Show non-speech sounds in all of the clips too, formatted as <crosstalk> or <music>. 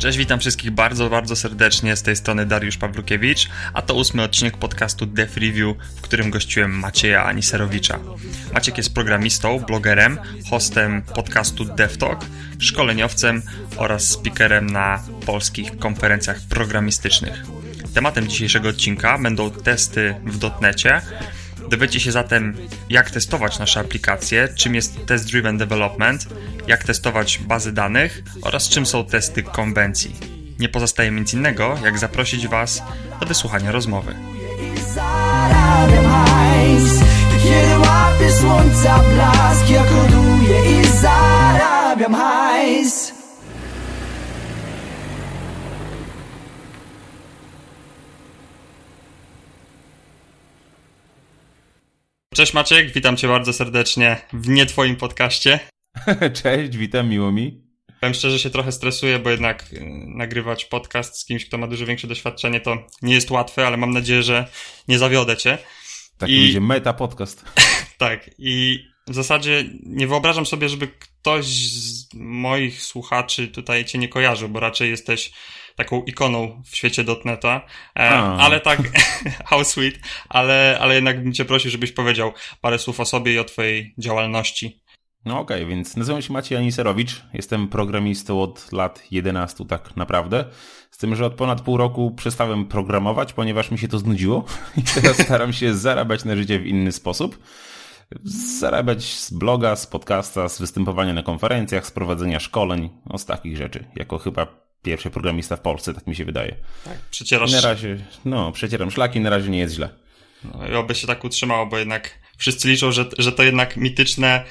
Cześć, witam wszystkich bardzo, bardzo serdecznie. Z tej strony Dariusz Pawlukiewicz, a to ósmy odcinek podcastu Dev Review, w którym gościłem Macieja Aniserowicza. Maciek jest programistą, blogerem, hostem podcastu DevTalk, szkoleniowcem oraz speakerem na polskich konferencjach programistycznych. Tematem dzisiejszego odcinka będą testy w dotnecie, Dowiecie się zatem, jak testować nasze aplikacje, czym jest Test Driven Development, jak testować bazy danych oraz czym są testy konwencji. Nie pozostaje nic innego, jak zaprosić Was do wysłuchania rozmowy. Kiedy łapię słońca blask, i zarabiam hajs. Cześć Maciek, witam cię bardzo serdecznie w nie twoim podcaście. <laughs> Cześć, witam, miło mi. Powiem szczerze, się trochę stresuję, bo jednak y, nagrywać podcast z kimś, kto ma dużo większe doświadczenie, to nie jest łatwe, ale mam nadzieję, że nie zawiodę cię. Tak, I... będzie meta podcast. <laughs> tak, i w zasadzie nie wyobrażam sobie, żeby ktoś z moich słuchaczy tutaj cię nie kojarzył, bo raczej jesteś taką ikoną w świecie dotneta, e, ale tak, <laughs> how sweet, ale, ale jednak bym cię prosił, żebyś powiedział parę słów o sobie i o twojej działalności. No okej, okay, więc nazywam się Maciej Aniserowicz, jestem programistą od lat 11 tak naprawdę, z tym, że od ponad pół roku przestałem programować, ponieważ mi się to znudziło. <laughs> I teraz staram się zarabiać na życie w inny sposób. Zarabiać z bloga, z podcasta, z występowania na konferencjach, z prowadzenia szkoleń, no z takich rzeczy, jako chyba pierwszy programista w Polsce, tak mi się wydaje. Tak, przecierasz... Na razie, no, przecieram szlaki, na razie nie jest źle. No i oby się tak utrzymało, bo jednak wszyscy liczą, że, że to jednak mityczne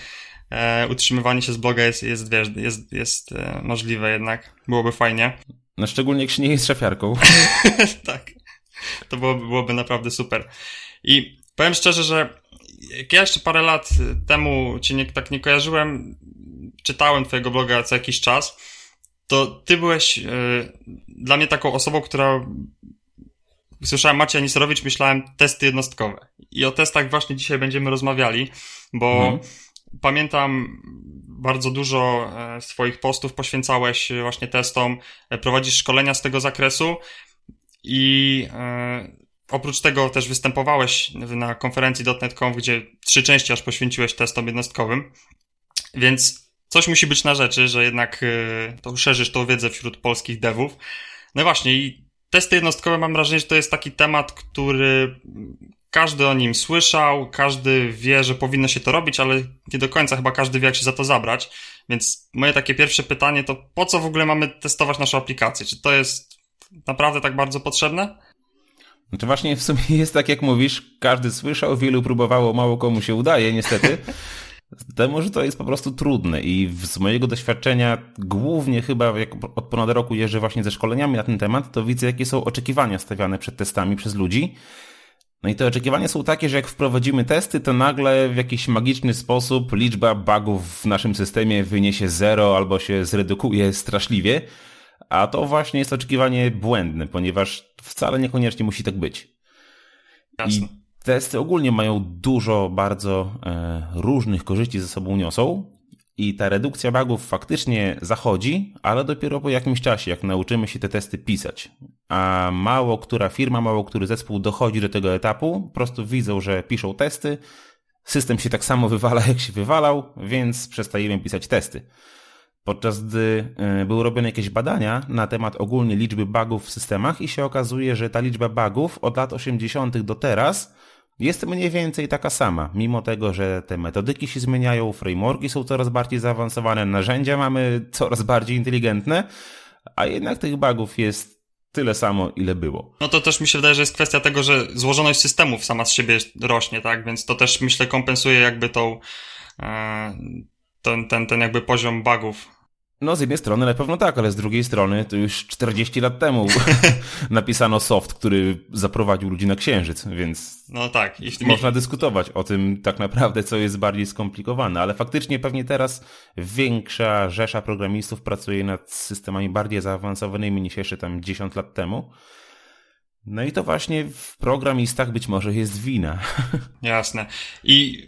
e, utrzymywanie się z bloga jest, jest, wiesz, jest, jest e, możliwe jednak. Byłoby fajnie. No szczególnie jak się nie jest szafiarką. <laughs> tak. To byłoby, byłoby naprawdę super. I powiem szczerze, że jak ja jeszcze parę lat temu cię nie, tak nie kojarzyłem, czytałem twojego bloga co jakiś czas, to ty byłeś y, dla mnie taką osobą, która słyszałem Maciej Aniserowicz, myślałem testy jednostkowe. I o testach właśnie dzisiaj będziemy rozmawiali, bo mhm. pamiętam bardzo dużo e, swoich postów poświęcałeś właśnie testom, e, prowadzisz szkolenia z tego zakresu i oprócz tego też występowałeś na konferencji .NET.conf, gdzie trzy części aż poświęciłeś testom jednostkowym, więc coś musi być na rzeczy, że jednak y, to szerzysz tą wiedzę wśród polskich devów. No właśnie i testy jednostkowe mam wrażenie, że to jest taki temat, który każdy o nim słyszał, każdy wie, że powinno się to robić, ale nie do końca chyba każdy wie, jak się za to zabrać. Więc moje takie pierwsze pytanie to po co w ogóle mamy testować naszą aplikację? Czy to jest naprawdę tak bardzo potrzebne? Znaczy właśnie w sumie jest tak jak mówisz, każdy słyszał, wielu próbowało, mało komu się udaje niestety. <laughs> Temu, że to jest po prostu trudne i z mojego doświadczenia, głównie chyba jak od ponad roku jeżdżę właśnie ze szkoleniami na ten temat, to widzę, jakie są oczekiwania stawiane przed testami przez ludzi. No i te oczekiwania są takie, że jak wprowadzimy testy, to nagle w jakiś magiczny sposób liczba bugów w naszym systemie wyniesie zero albo się zredukuje straszliwie. A to właśnie jest oczekiwanie błędne, ponieważ wcale niekoniecznie musi tak być. Jasne. I testy ogólnie mają dużo bardzo e, różnych korzyści ze sobą niosą i ta redukcja bugów faktycznie zachodzi, ale dopiero po jakimś czasie, jak nauczymy się te testy pisać. A mało która firma, mało który zespół dochodzi do tego etapu, po prostu widzą, że piszą testy, system się tak samo <laughs> wywala, jak się wywalał, więc przestajemy pisać testy. Podczas gdy e, były robione jakieś badania na temat ogólnie liczby bugów w systemach i się okazuje, że ta liczba bugów od lat 80. do teraz jest mniej więcej taka sama, mimo tego, że te metodyki się zmieniają, frameworki są coraz bardziej zaawansowane, narzędzia mamy coraz bardziej inteligentne, a jednak tych bugów jest tyle samo, ile było. No to też mi się wydaje, że jest kwestia tego, że złożoność systemów sama z siebie rośnie, tak? Więc to też myślę kompensuje jakby tą, e, ten, ten, ten jakby poziom bugów no, z jednej strony na pewno tak, ale z drugiej strony to już 40 lat temu <laughs> napisano soft, który zaprowadził ludzi na księżyc, więc. No tak. Jeśli można dyskutować o tym tak naprawdę, co jest bardziej skomplikowane, ale faktycznie pewnie teraz większa rzesza programistów pracuje nad systemami bardziej zaawansowanymi niż jeszcze tam 10 lat temu. No i to właśnie w programistach być może jest wina. <laughs> Jasne. I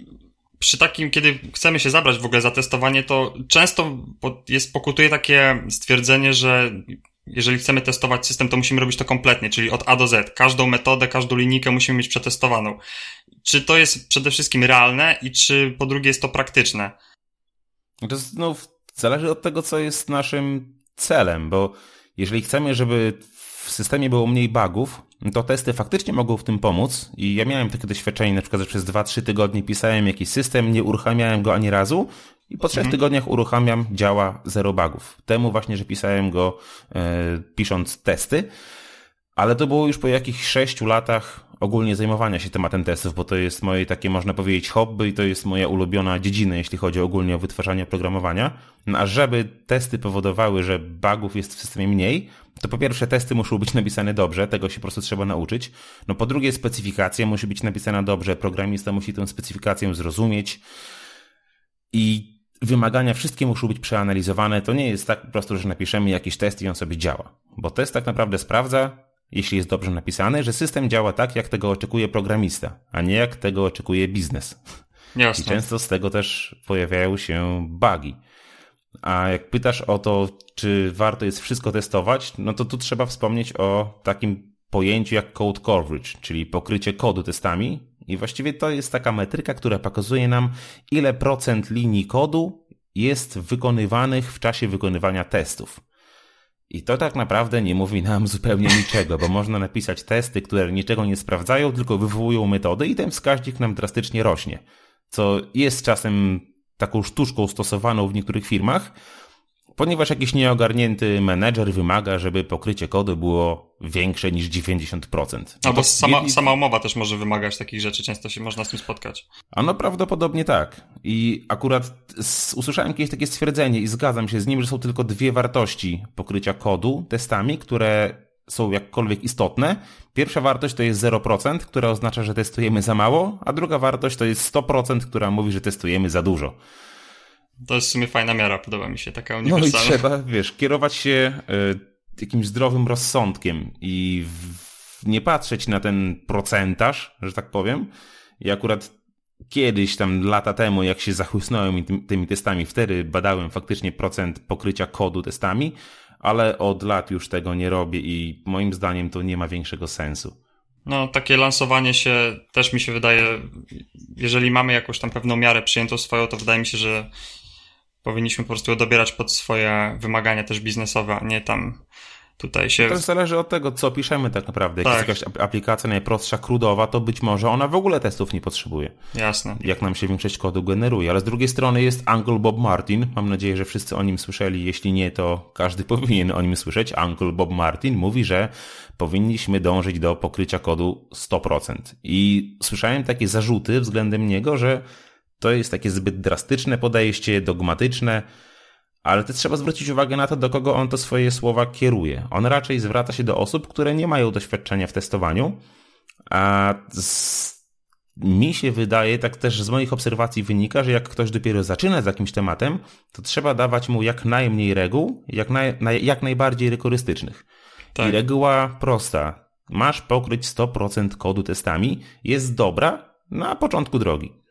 przy takim, kiedy chcemy się zabrać w ogóle za testowanie, to często jest, pokutuje takie stwierdzenie, że jeżeli chcemy testować system, to musimy robić to kompletnie, czyli od A do Z. Każdą metodę, każdą linijkę musimy mieć przetestowaną. Czy to jest przede wszystkim realne i czy po drugie jest to praktyczne? To no, zależy od tego, co jest naszym celem, bo jeżeli chcemy, żeby w systemie było mniej bugów, to testy faktycznie mogą w tym pomóc i ja miałem takie doświadczenie, na przykład, że przez 2-3 tygodnie pisałem jakiś system, nie uruchamiałem go ani razu i po trzech mhm. tygodniach uruchamiam, działa zero bugów. Temu właśnie, że pisałem go e, pisząc testy, ale to było już po jakichś 6 latach ogólnie zajmowania się tematem testów, bo to jest moje takie, można powiedzieć, hobby i to jest moja ulubiona dziedzina, jeśli chodzi ogólnie o wytwarzanie oprogramowania. No, a żeby testy powodowały, że bugów jest w systemie mniej, to po pierwsze testy muszą być napisane dobrze, tego się po prostu trzeba nauczyć. No po drugie specyfikacja musi być napisana dobrze, programista musi tę specyfikację zrozumieć i wymagania wszystkie muszą być przeanalizowane. To nie jest tak po prostu, że napiszemy jakiś test i on sobie działa. Bo test tak naprawdę sprawdza, jeśli jest dobrze napisany, że system działa tak, jak tego oczekuje programista, a nie jak tego oczekuje biznes. Jasne. I często z tego też pojawiają się bugi. A jak pytasz o to, czy warto jest wszystko testować, no to tu trzeba wspomnieć o takim pojęciu jak code coverage, czyli pokrycie kodu testami. I właściwie to jest taka metryka, która pokazuje nam, ile procent linii kodu jest wykonywanych w czasie wykonywania testów. I to tak naprawdę nie mówi nam zupełnie niczego, bo można napisać testy, które niczego nie sprawdzają, tylko wywołują metody i ten wskaźnik nam drastycznie rośnie. Co jest czasem taką sztuczką stosowaną w niektórych firmach, ponieważ jakiś nieogarnięty menedżer wymaga, żeby pokrycie kodu było większe niż 90%. No bo sama, sama umowa też może wymagać takich rzeczy, często się można z tym spotkać. A no prawdopodobnie tak. I akurat usłyszałem kiedyś takie stwierdzenie i zgadzam się z nim, że są tylko dwie wartości pokrycia kodu testami, które są jakkolwiek istotne. Pierwsza wartość to jest 0%, która oznacza, że testujemy za mało, a druga wartość to jest 100%, która mówi, że testujemy za dużo. To jest w sumie fajna miara, podoba mi się, taka uniwersalna. No i trzeba, wiesz, kierować się y, jakimś zdrowym rozsądkiem i nie patrzeć na ten procentaż, że tak powiem. I akurat kiedyś, tam lata temu, jak się zachłysnąłem tymi testami, wtedy badałem faktycznie procent pokrycia kodu testami, ale od lat już tego nie robię i moim zdaniem to nie ma większego sensu. No, takie lansowanie się też mi się wydaje, jeżeli mamy jakąś tam pewną miarę przyjętą swoją, to wydaje mi się, że powinniśmy po prostu dobierać pod swoje wymagania też biznesowe, a nie tam tutaj się... To zależy od tego, co piszemy tak naprawdę. Jak tak. jest jakaś aplikacja najprostsza, krudowa, to być może ona w ogóle testów nie potrzebuje. Jasne. Jak nam się większość kodu generuje. Ale z drugiej strony jest Uncle Bob Martin. Mam nadzieję, że wszyscy o nim słyszeli. Jeśli nie, to każdy <laughs> powinien o nim słyszeć. Uncle Bob Martin mówi, że powinniśmy dążyć do pokrycia kodu 100%. I słyszałem takie zarzuty względem niego, że to jest takie zbyt drastyczne podejście, dogmatyczne, ale też trzeba zwrócić uwagę na to, do kogo on to swoje słowa kieruje. On raczej zwraca się do osób, które nie mają doświadczenia w testowaniu, a z... mi się wydaje, tak też z moich obserwacji wynika, że jak ktoś dopiero zaczyna z jakimś tematem, to trzeba dawać mu jak najmniej reguł, jak, naj... jak najbardziej rygorystycznych. Tak. I reguła prosta. Masz pokryć 100% kodu testami, jest dobra na początku drogi.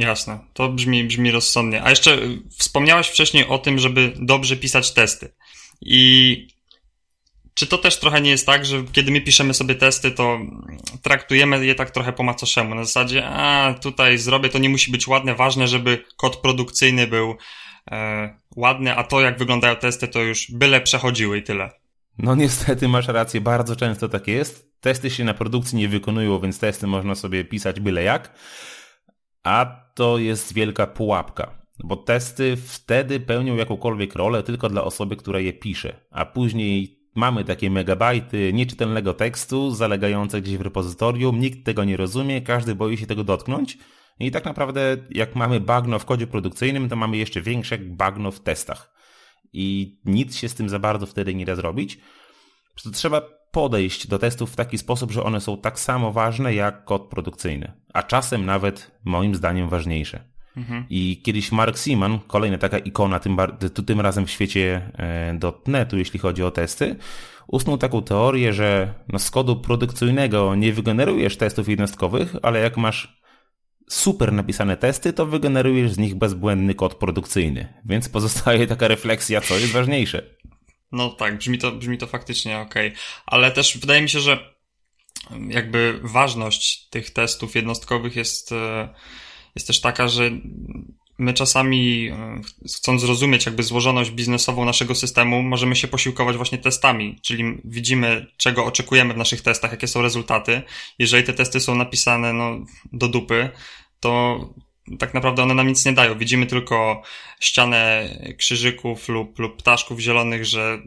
Jasne, to brzmi, brzmi rozsądnie. A jeszcze wspomniałeś wcześniej o tym, żeby dobrze pisać testy. I czy to też trochę nie jest tak, że kiedy my piszemy sobie testy, to traktujemy je tak trochę po macoszemu? Na zasadzie, a tutaj zrobię, to nie musi być ładne, ważne, żeby kod produkcyjny był e, ładny, a to jak wyglądają testy, to już byle przechodziły i tyle. No niestety masz rację, bardzo często tak jest. Testy się na produkcji nie wykonują, więc testy można sobie pisać byle jak. A to jest wielka pułapka, bo testy wtedy pełnią jakąkolwiek rolę tylko dla osoby, która je pisze, a później mamy takie megabajty nieczytelnego tekstu zalegające gdzieś w repozytorium, nikt tego nie rozumie, każdy boi się tego dotknąć. I tak naprawdę, jak mamy bagno w kodzie produkcyjnym, to mamy jeszcze większe bagno w testach. I nic się z tym za bardzo wtedy nie da zrobić. To trzeba podejść do testów w taki sposób, że one są tak samo ważne jak kod produkcyjny, a czasem nawet moim zdaniem ważniejsze. Mhm. I kiedyś Mark Seaman, kolejna taka ikona, tym, tym razem w świecie e, .NETu, jeśli chodzi o testy, usnął taką teorię, że no z kodu produkcyjnego nie wygenerujesz testów jednostkowych, ale jak masz super napisane testy, to wygenerujesz z nich bezbłędny kod produkcyjny. Więc pozostaje taka refleksja, co jest ważniejsze. No tak, brzmi to, brzmi to faktycznie ok. Ale też wydaje mi się, że jakby ważność tych testów jednostkowych jest, e, jest też taka, że my czasami, e, chcąc zrozumieć jakby złożoność biznesową naszego systemu, możemy się posiłkować właśnie testami, czyli widzimy, czego oczekujemy w naszych testach, jakie są rezultaty. Jeżeli te testy są napisane no, do dupy, to tak naprawdę one nam nic nie dają. Widzimy tylko ścianę krzyżyków lub, lub ptaszków zielonych, że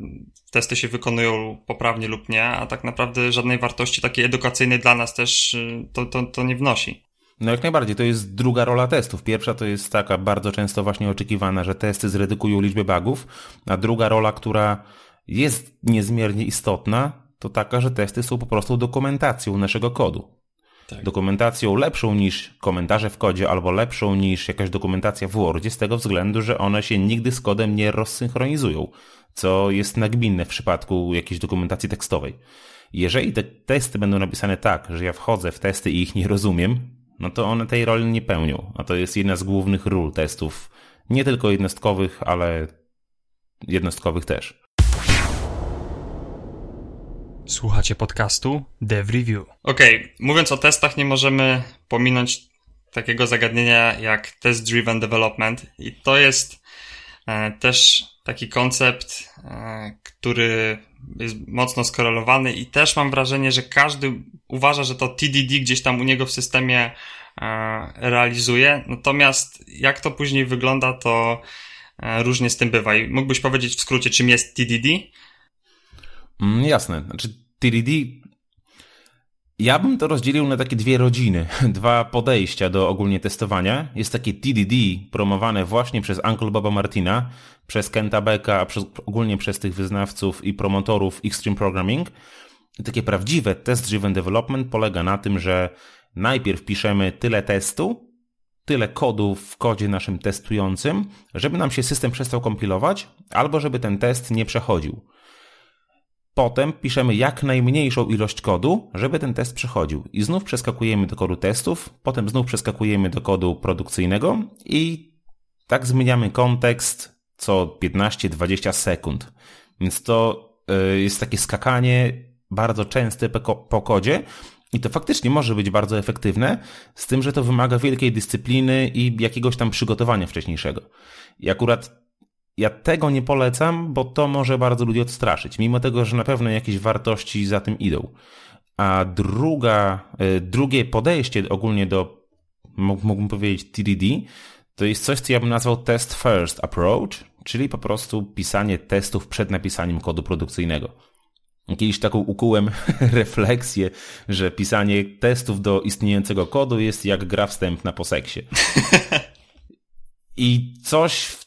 testy się wykonują poprawnie lub nie, a tak naprawdę żadnej wartości takiej edukacyjnej dla nas też y, to, to, to nie wnosi. No jak najbardziej, to jest druga rola testów. Pierwsza to jest taka bardzo często właśnie oczekiwana, że testy zredukują liczbę bugów, a druga rola, która jest niezmiernie istotna, to taka, że testy są po prostu dokumentacją naszego kodu. Tak. Dokumentacją lepszą niż komentarze w kodzie, albo lepszą niż jakaś dokumentacja w Wordzie, z tego względu, że one się nigdy z kodem nie rozsynchronizują, co jest nagminne w przypadku jakiejś dokumentacji tekstowej. Jeżeli te testy będą napisane tak, że ja wchodzę w testy i ich nie rozumiem, no to one tej roli nie pełnią. A to jest jedna z głównych ról testów, nie tylko jednostkowych, ale jednostkowych też. Słuchacie podcastu Dev Review. Okej, okay. mówiąc o testach, nie możemy pominąć takiego zagadnienia jak test driven development i to jest e, też taki koncept, e, który jest mocno skorelowany i też mam wrażenie, że każdy uważa, że to TDD gdzieś tam u niego w systemie e, realizuje, natomiast jak to później wygląda, to różnie z tym bywa. I mógłbyś powiedzieć w skrócie, czym jest TDD? Mm, jasne. Znaczy TDD ja bym to rozdzielił na takie dwie rodziny, <laughs> dwa podejścia do ogólnie testowania. Jest takie TDD promowane właśnie przez Uncle Boba Martina, przez Kenta Becka, a przez, ogólnie przez tych wyznawców i promotorów Extreme Programming. I takie prawdziwe test-driven development polega na tym, że najpierw piszemy tyle testu, tyle kodu w kodzie naszym testującym, żeby nam się system przestał kompilować, albo żeby ten test nie przechodził. Potem piszemy jak najmniejszą ilość kodu, żeby ten test przechodził. I znów przeskakujemy do kodu testów, potem znów przeskakujemy do kodu produkcyjnego i tak zmieniamy kontekst co 15-20 sekund. Więc to y, jest takie skakanie bardzo częste po kodzie, i to faktycznie może być bardzo efektywne, z tym, że to wymaga wielkiej dyscypliny i jakiegoś tam przygotowania wcześniejszego. I akurat ja tego nie polecam, bo to może bardzo ludzi odstraszyć, mimo tego, że na pewno jakieś wartości za tym idą. A druga, e, drugie podejście ogólnie do, mógłbym powiedzieć, TDD, to jest coś, co ja bym nazwał test first approach, czyli po prostu pisanie testów przed napisaniem kodu produkcyjnego. Kiedyś taką ukułem <laughs> refleksję, że pisanie testów do istniejącego kodu jest jak gra wstępna po seksie. <laughs> I coś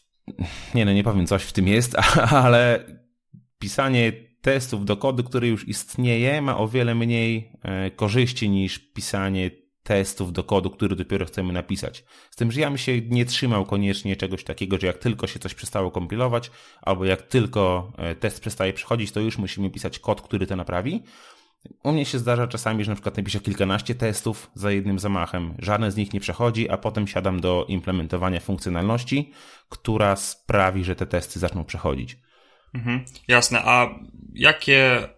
nie no, nie powiem, coś w tym jest, <laughs> ale pisanie testów do kodu, który już istnieje, ma o wiele mniej e, korzyści niż pisanie testów do kodu, który dopiero chcemy napisać. Z tym, że ja bym się nie trzymał koniecznie czegoś takiego, że jak tylko się coś przestało kompilować, albo jak tylko e, test przestaje przychodzić, to już musimy pisać kod, który to naprawi. U mnie się zdarza czasami, że na przykład napiszę kilkanaście testów za jednym zamachem, żaden z nich nie przechodzi, a potem siadam do implementowania funkcjonalności, która sprawi, że te testy zaczną przechodzić. Mhm, jasne, a jakie,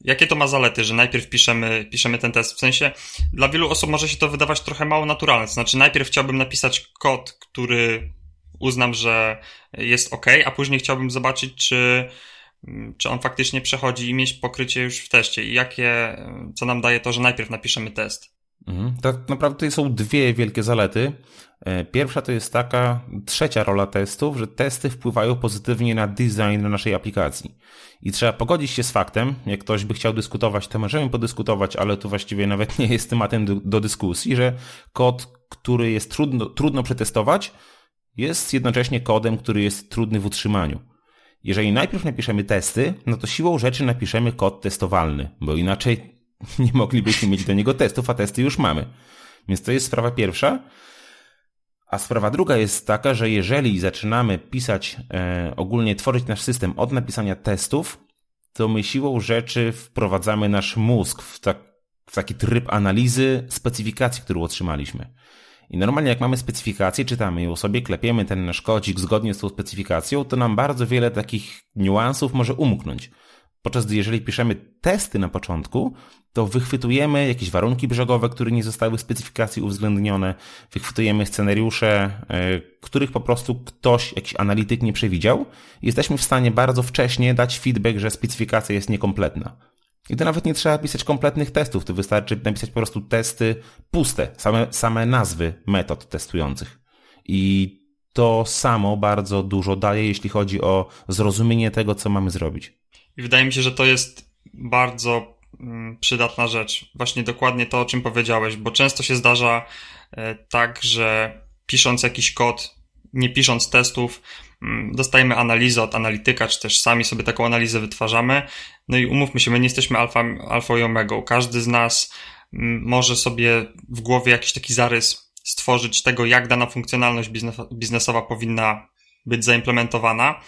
jakie to ma zalety, że najpierw piszemy, piszemy ten test? W sensie, dla wielu osób może się to wydawać trochę mało naturalne, to znaczy najpierw chciałbym napisać kod, który uznam, że jest ok, a później chciałbym zobaczyć, czy czy on faktycznie przechodzi i mieć pokrycie już w teście i jakie, co nam daje to, że najpierw napiszemy test. Mhm. Tak naprawdę tutaj są dwie wielkie zalety. E, pierwsza to jest taka, trzecia rola testów, że testy wpływają pozytywnie na design naszej aplikacji. I trzeba pogodzić się z faktem, jak ktoś by chciał dyskutować, to możemy podyskutować, ale to właściwie nawet nie jest tematem do, do dyskusji, że kod, który jest trudno, trudno przetestować, jest jednocześnie kodem, który jest trudny w utrzymaniu. Jeżeli najpierw napiszemy testy, no to siłą rzeczy napiszemy kod testowalny, bo inaczej <laughs> nie moglibyśmy mieć do niego testów, a testy już mamy. Więc to jest sprawa pierwsza. A sprawa druga jest taka, że jeżeli zaczynamy pisać, e, ogólnie tworzyć nasz system od napisania testów, to my siłą rzeczy wprowadzamy nasz mózg w, tak, w taki tryb analizy specyfikacji, którą otrzymaliśmy. I normalnie jak mamy specyfikację, czytamy ją sobie, klepiemy ten nasz kodzik zgodnie z tą specyfikacją, to nam bardzo wiele takich niuansów może umknąć. Podczas gdy jeżeli piszemy testy na początku, to wychwytujemy jakieś warunki brzegowe, które nie zostały w specyfikacji uwzględnione, wychwytujemy scenariusze, e, których po prostu ktoś, jakiś analityk nie przewidział jesteśmy w stanie bardzo wcześnie dać feedback, że specyfikacja jest niekompletna. I to nawet nie trzeba pisać kompletnych testów, to wystarczy napisać po prostu testy puste, same, same nazwy metod testujących. I to samo bardzo dużo daje, jeśli chodzi o zrozumienie tego, co mamy zrobić. I wydaje mi się, że to jest bardzo mm, przydatna rzecz. Właśnie dokładnie to, o czym powiedziałeś, bo często się zdarza e, tak, że pisząc jakiś kod, nie pisząc testów, dostajemy analizę od analityka, czy też sami sobie taką analizę wytwarzamy. No i umówmy się, my nie jesteśmy alfa, alfa i omega. Każdy z nas mm, może sobie w głowie jakiś taki zarys stworzyć tego, jak dana funkcjonalność biznesowa powinna być zaimplementowana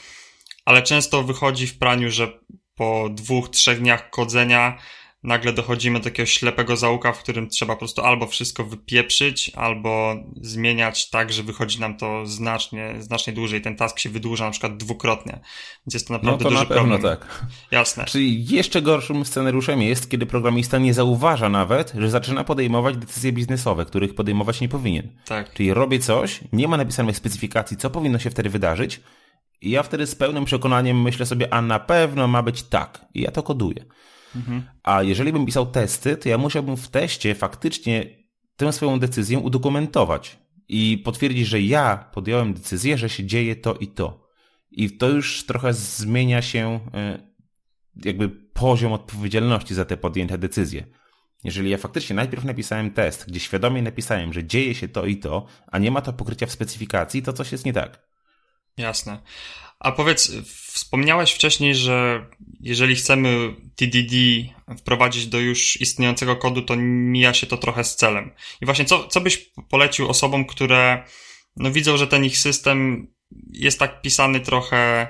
ale często wychodzi w praniu, że po dwóch, trzech dniach kodzenia nagle dochodzimy do takiego ślepego zaułka, w którym trzeba po prostu albo wszystko wypieprzyć, albo zmieniać tak, że wychodzi nam to znacznie, znacznie dłużej. Ten task się wydłuża na przykład dwukrotnie. Więc jest to naprawdę no to duży na pewno problem. tak. Jasne. Czyli jeszcze gorszym scenariuszem jest, kiedy programista nie zauważa nawet, że zaczyna podejmować decyzje biznesowe, których podejmować nie powinien. Tak. Czyli robię coś, nie ma napisanej specyfikacji, co powinno się wtedy wydarzyć, i ja wtedy z pełnym przekonaniem myślę sobie, a na pewno ma być tak. I ja to koduję. Mhm. A jeżeli bym pisał testy, to ja musiałbym w teście faktycznie tę swoją decyzję udokumentować i potwierdzić, że ja podjąłem decyzję, że się dzieje to i to. I to już trochę zmienia się e, jakby poziom odpowiedzialności za te podjęte decyzje. Jeżeli ja faktycznie najpierw napisałem test, gdzie świadomie napisałem, że dzieje się to i to, a nie ma to pokrycia w specyfikacji, to coś jest nie tak. Jasne. A powiedz, wspomniałeś wcześniej, że jeżeli chcemy TDD wprowadzić do już istniejącego kodu, to mija się to trochę z celem. I właśnie co, co byś polecił osobom, które no, widzą, że ten ich system jest tak pisany trochę,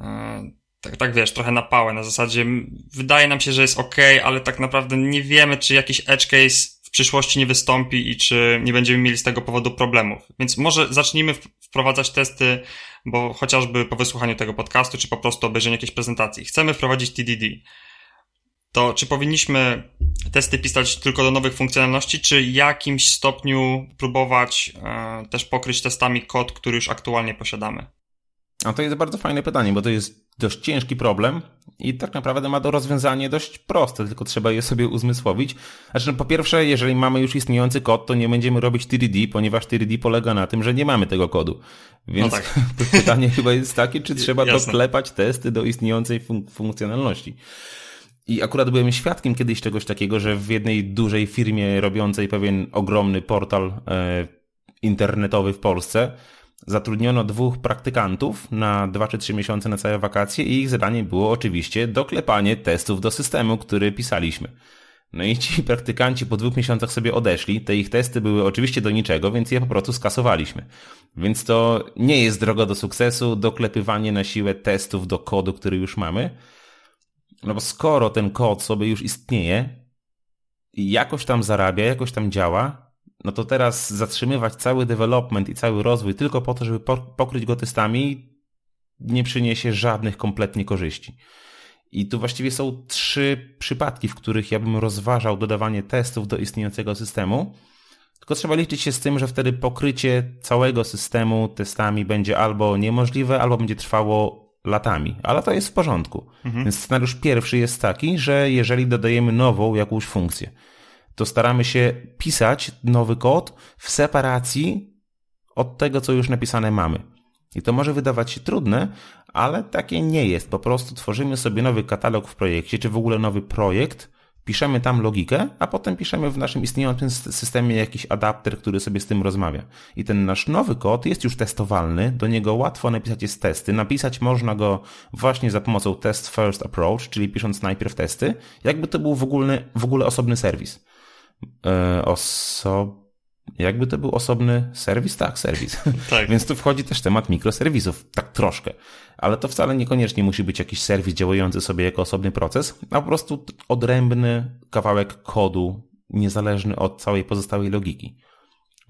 e, tak, tak wiesz, trochę na pałę, na zasadzie wydaje nam się, że jest ok, ale tak naprawdę nie wiemy, czy jakiś edge case przyszłości nie wystąpi i czy nie będziemy mieli z tego powodu problemów. Więc może zacznijmy wprowadzać testy, bo chociażby po wysłuchaniu tego podcastu, czy po prostu obejrzeniu jakiejś prezentacji, chcemy wprowadzić TDD, to czy powinniśmy testy pisać tylko do nowych funkcjonalności, czy w jakimś stopniu próbować e, też pokryć testami kod, który już aktualnie posiadamy? A to jest bardzo fajne pytanie, bo to jest dość ciężki problem i tak naprawdę ma do rozwiązanie dość proste, tylko trzeba je sobie uzmysłowić. Znaczy, no, po pierwsze, jeżeli mamy już istniejący kod, to nie będziemy robić TDD, ponieważ TDD polega na tym, że nie mamy tego kodu. Więc no tak. <laughs> pytanie chyba jest takie, czy <laughs> trzeba Jasne. doklepać testy do istniejącej fun funkcjonalności. I akurat byłem świadkiem kiedyś czegoś takiego, że w jednej dużej firmie robiącej pewien ogromny portal e, internetowy w Polsce, zatrudniono dwóch praktykantów na dwa czy trzy miesiące na całe wakacje i ich zadaniem było oczywiście doklepanie testów do systemu, który pisaliśmy. No i ci praktykanci po dwóch miesiącach sobie odeszli. Te ich testy były oczywiście do niczego, więc je po prostu skasowaliśmy. Więc to nie jest droga do sukcesu, doklepywanie na siłę testów do kodu, który już mamy. No bo skoro ten kod sobie już istnieje jakoś tam zarabia, jakoś tam działa, no to teraz zatrzymywać cały development i cały rozwój tylko po to, żeby pokryć go testami, nie przyniesie żadnych kompletnie korzyści. I tu właściwie są trzy przypadki, w których ja bym rozważał dodawanie testów do istniejącego systemu. Tylko trzeba liczyć się z tym, że wtedy pokrycie całego systemu testami będzie albo niemożliwe, albo będzie trwało latami, ale to jest w porządku. Mhm. Więc scenariusz pierwszy jest taki, że jeżeli dodajemy nową jakąś funkcję, to staramy się pisać nowy kod w separacji od tego, co już napisane mamy. I to może wydawać się trudne, ale takie nie jest. Po prostu tworzymy sobie nowy katalog w projekcie, czy w ogóle nowy projekt, piszemy tam logikę, a potem piszemy w naszym istniejącym systemie jakiś adapter, który sobie z tym rozmawia. I ten nasz nowy kod jest już testowalny, do niego łatwo napisać jest testy. Napisać można go właśnie za pomocą test first approach, czyli pisząc najpierw testy, jakby to był w ogóle, w ogóle osobny serwis. E, oso... Jakby to był osobny serwis? Tak, serwis. <laughs> Tak. Więc tu wchodzi też temat mikroserwisów, tak troszkę. Ale to wcale niekoniecznie musi być jakiś serwis działający sobie jako osobny proces, a po prostu odrębny kawałek kodu, niezależny od całej pozostałej logiki.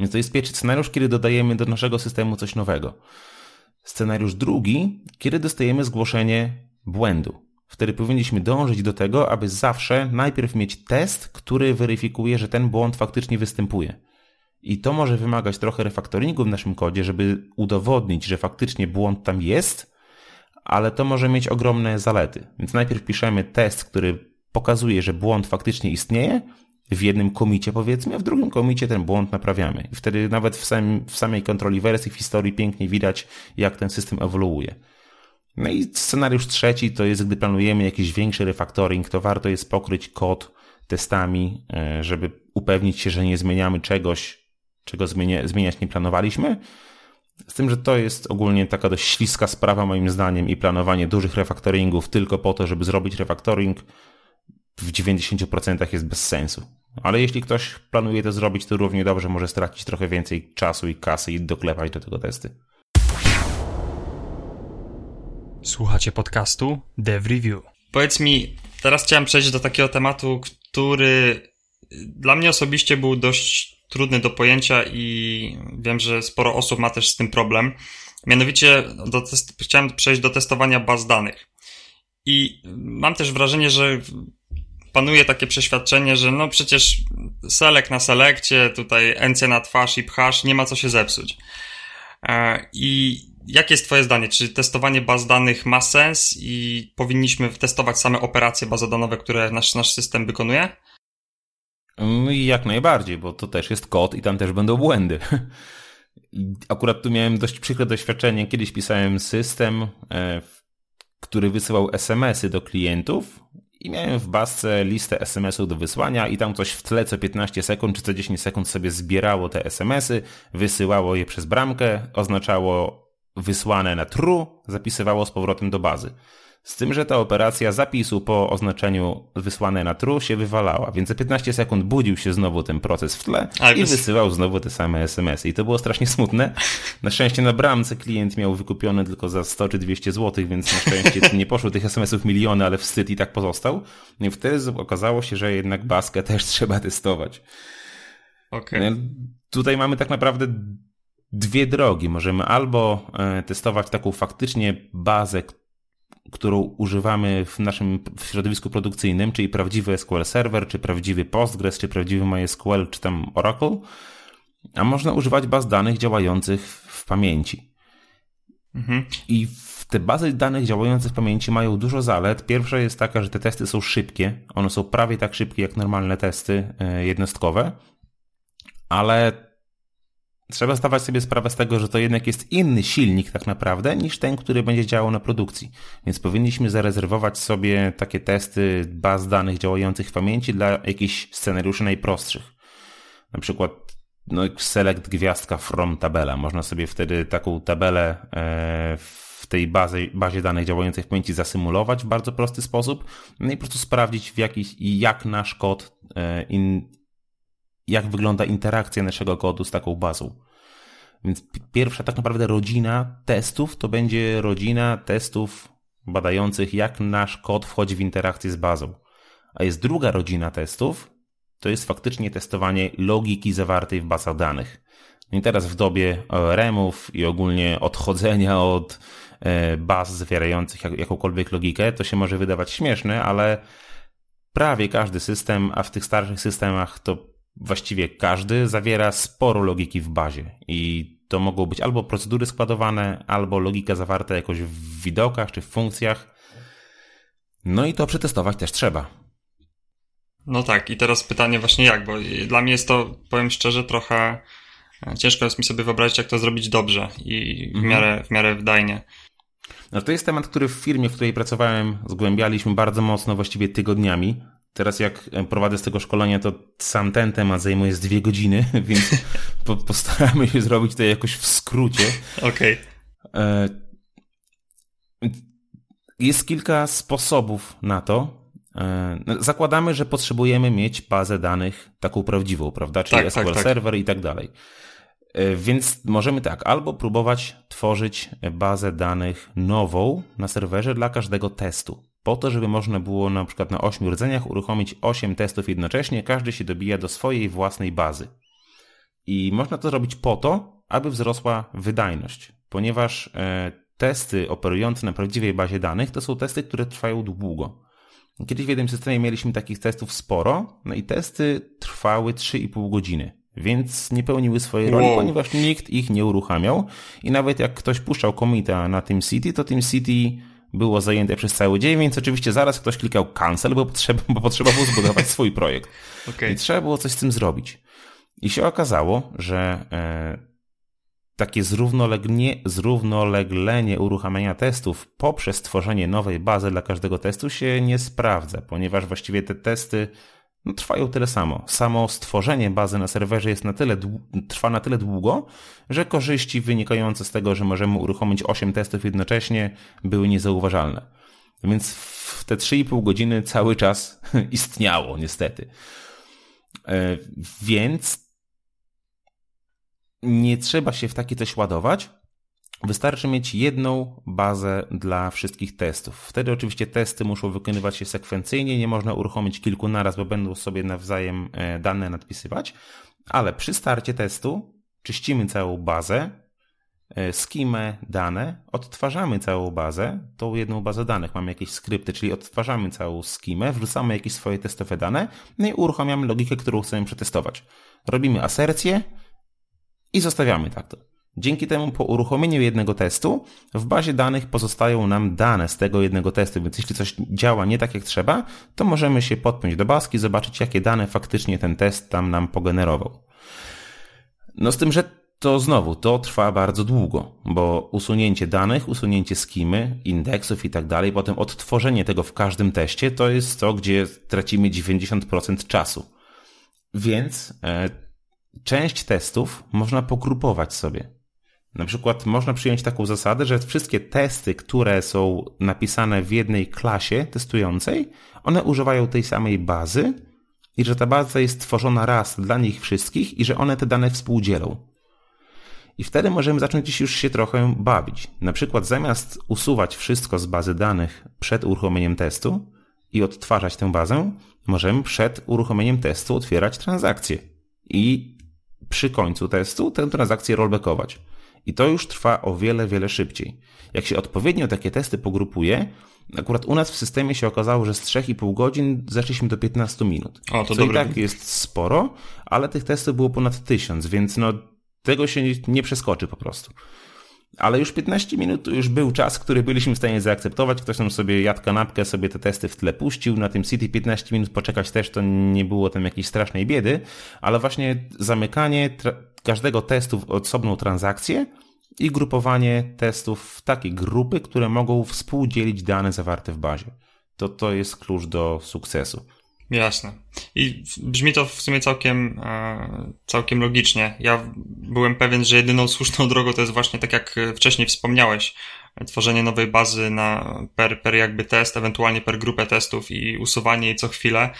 Więc to jest pierwszy scenariusz, kiedy dodajemy do naszego systemu coś nowego. Scenariusz drugi, kiedy dostajemy zgłoszenie błędu. Wtedy powinniśmy dążyć do tego, aby zawsze najpierw mieć test, który weryfikuje, że ten błąd faktycznie występuje. I to może wymagać trochę refaktoringu w naszym kodzie, żeby udowodnić, że faktycznie błąd tam jest, ale to może mieć ogromne zalety. Więc najpierw piszemy test, który pokazuje, że błąd faktycznie istnieje, w jednym komicie powiedzmy, a w drugim komicie ten błąd naprawiamy. I wtedy nawet w, w samej kontroli wersji, w historii pięknie widać, jak ten system ewoluuje. No i scenariusz trzeci to jest, gdy planujemy jakiś większy refactoring, to warto jest pokryć kod testami, e, żeby upewnić się, że nie zmieniamy czegoś, czego zmienia, zmieniać nie planowaliśmy. Z tym, że to jest ogólnie taka dość śliska sprawa moim zdaniem i planowanie dużych refaktoringów tylko po to, żeby zrobić refaktoring w 90% jest bez sensu. Ale jeśli ktoś planuje to zrobić, to równie dobrze może stracić trochę więcej czasu i kasy i doklepać do tego testy. Słuchacie podcastu Dev Review. Powiedz mi, teraz chciałem przejść do takiego tematu, który dla mnie osobiście był dość trudny do pojęcia i wiem, że sporo osób ma też z tym problem. Mianowicie do chciałem przejść do testowania baz danych. I mam też wrażenie, że panuje takie przeświadczenie, że no przecież selek na selekcie, tutaj NC na twarz i pchasz, nie ma co się zepsuć. E, I jakie jest Twoje zdanie? Czy testowanie baz danych ma sens i powinniśmy testować same operacje bazodanowe, które nasz, nasz system wykonuje? No jak najbardziej, bo to też jest kod i tam też będą błędy. <laughs> Akurat tu miałem dość przykre doświadczenie. Kiedyś pisałem system, e, który wysyłał SMS-y do klientów i miałem w bazce listę SMS-ów do wysłania i tam coś w tle co 15 sekund czy co 10 sekund sobie zbierało te SMS-y, wysyłało je przez bramkę, oznaczało wysłane na true, zapisywało z powrotem do bazy. Z tym, że ta operacja zapisu po oznaczeniu wysłane na true się wywalała, więc za 15 sekund budził się znowu ten proces w tle i wys- wysyłał znowu te same SMS-y. I to było strasznie smutne. Na szczęście na bramce klient miał wykupione tylko za 100 czy 200 zł, więc na szczęście nie poszło tych SMS-ów miliony, ale wstyd i tak pozostał. No I wtedy okazało się, że jednak baskę też trzeba testować. Okej. No, Tutaj mamy tak naprawdę dwie drogi. Możemy albo e, testować taką faktycznie bazę, którą używamy w naszym w środowisku produkcyjnym, czyli prawdziwy SQL Server, czy prawdziwy Postgres, czy prawdziwy MySQL, czy tam Oracle, a można używać baz danych działających w pamięci. Mhm. I w te bazy danych działające w pamięci mają dużo zalet. Pierwsza jest taka, że te testy są szybkie. One są prawie tak szybkie jak normalne testy e, jednostkowe, ale trzeba zdawać sobie sprawę z tego, że to jednak jest inny silnik tak naprawdę niż ten, który będzie działał na produkcji. Więc powinniśmy zarezerwować sobie takie testy baz danych działających w pamięci dla jakichś scenariuszy najprostszych. Na przykład no, select gwiazdka from tabela. Można sobie wtedy taką tabelę e, w tej bazie, bazie danych działającej w pamięci zasymulować w bardzo prosty sposób no i po prostu sprawdzić w jakiś, jak nasz kod, e, in, jak wygląda interakcja naszego kodu z taką bazą. Więc pi- pierwsza tak naprawdę rodzina testów to będzie rodzina testów badających, jak nasz kod wchodzi w interakcję z bazą. A jest druga rodzina testów, to jest faktycznie testowanie logiki zawartej w bazach danych. No I teraz w dobie ORM-ów i ogólnie odchodzenia od e, baz zawierających jak- jakąkolwiek logikę, to się może wydawać śmieszne, ale prawie każdy system, a w tych starszych systemach to właściwie każdy zawiera sporo logiki w bazie. I to mogą być albo procedury składowane, albo logika zawarta jakoś w widokach czy w funkcjach. No i to przetestować też trzeba. No tak, i teraz pytanie właśnie jak, bo dla mnie jest to, powiem szczerze, trochę e, ciężko jest mi sobie wyobrazić, jak to zrobić dobrze i w Mhm. miarę, w miarę wydajnie. No to jest temat, który w firmie, w której pracowałem, zgłębialiśmy bardzo mocno, właściwie tygodniami. Teraz jak e, prowadzę z tego szkolenia, to sam ten temat zajmuje z dwie godziny, <laughs> więc po, postaramy się zrobić to jakoś w skrócie. Okej. E, Jest kilka sposobów na to, E, no, zakładamy, że potrzebujemy mieć bazę danych taką prawdziwą, prawda? Czyli tak, SQL tak, tak. Server i tak dalej. Więc możemy tak, albo próbować tworzyć bazę danych nową na serwerze dla każdego testu. Po to, żeby można było na przykład na 8 rdzeniach uruchomić 8 testów jednocześnie, każdy się dobija do swojej własnej bazy. I można to zrobić po to, aby wzrosła wydajność, ponieważ e, testy operujące na prawdziwej bazie danych to są testy, które trwają długo. Kiedyś w jednym systemie mieliśmy takich testów sporo, no i testy trwały 3,5 godziny, więc nie pełniły swojej roli, Wow. ponieważ nikt ich nie uruchamiał i nawet jak ktoś puszczał komita na tym City, to tym City było zajęte przez cały dzień, więc oczywiście zaraz ktoś klikał cancel, bo, potrzeba, bo potrzebował zbudować swój projekt. <laughs> Okej. I trzeba było coś z tym zrobić. I się okazało, że e, takie zrównolegnie, zrównoleglenie uruchamiania testów poprzez tworzenie nowej bazy dla każdego testu się nie sprawdza, ponieważ właściwie te testy no, trwają tyle samo. Samo stworzenie bazy na serwerze jest na tyle, trwa na tyle długo, że korzyści wynikające z tego, że możemy uruchomić 8 testów jednocześnie, były niezauważalne. Więc w te 3,5 godziny cały czas <laughs> istniało, niestety. E, Więc nie trzeba się w takie coś ładować. Wystarczy mieć jedną bazę dla wszystkich testów. Wtedy oczywiście testy muszą wykonywać się sekwencyjnie, nie można uruchomić kilku naraz, bo będą sobie nawzajem e, dane nadpisywać, ale przy starcie testu czyścimy całą bazę, e, skimę, dane, odtwarzamy całą bazę, tą jedną bazę danych, mamy jakieś skrypty, czyli odtwarzamy całą skimę, wrzucamy jakieś swoje testowe dane, no i uruchamiamy logikę, którą chcemy przetestować. Robimy asercję i zostawiamy tak to. Dzięki temu po uruchomieniu jednego testu w bazie danych pozostają nam dane z tego jednego testu, więc jeśli coś działa nie tak jak trzeba, to możemy się podpiąć do baski, zobaczyć jakie dane faktycznie ten test tam nam pogenerował. No z tym, że to znowu, to trwa bardzo długo, bo usunięcie danych, usunięcie skimy, indeksów i tak dalej, potem odtworzenie tego w każdym teście, to jest to, gdzie tracimy 90% czasu. Więc e, część testów można pogrupować sobie. Na przykład można przyjąć taką zasadę, że wszystkie testy, które są napisane w jednej klasie testującej, one używają tej samej bazy i że ta baza jest tworzona raz dla nich wszystkich i że one te dane współdzielą. I wtedy możemy zacząć już się trochę bawić. Na przykład zamiast usuwać wszystko z bazy danych przed uruchomieniem testu i odtwarzać tę bazę, możemy przed uruchomieniem testu otwierać transakcję i przy końcu testu tę transakcję rollbackować. I to już trwa o wiele, wiele szybciej. Jak się odpowiednio takie testy pogrupuje, akurat u nas w systemie się okazało, że z 3,5 godzin zeszliśmy do 15 minut. O, to co dobry. i tak jest sporo, ale tych testów było ponad 1000, więc no tego się nie, nie przeskoczy po prostu. Ale już 15 minut to już był czas, który byliśmy w stanie zaakceptować. Ktoś tam sobie jadł kanapkę, sobie te testy w tle puścił. Na tym City 15 minut poczekać też to nie było tam jakiejś strasznej biedy, ale właśnie zamykanie każdego testu w osobną transakcję i grupowanie testów w takie grupy, które mogą współdzielić dane zawarte w bazie. To to jest klucz do sukcesu. Jasne. I brzmi to w sumie całkiem, e, całkiem logicznie. Ja byłem pewien, że jedyną słuszną <laughs> drogą to jest właśnie tak jak wcześniej wspomniałeś, tworzenie nowej bazy na per, per jakby test, ewentualnie per grupę testów i usuwanie jej co chwilę.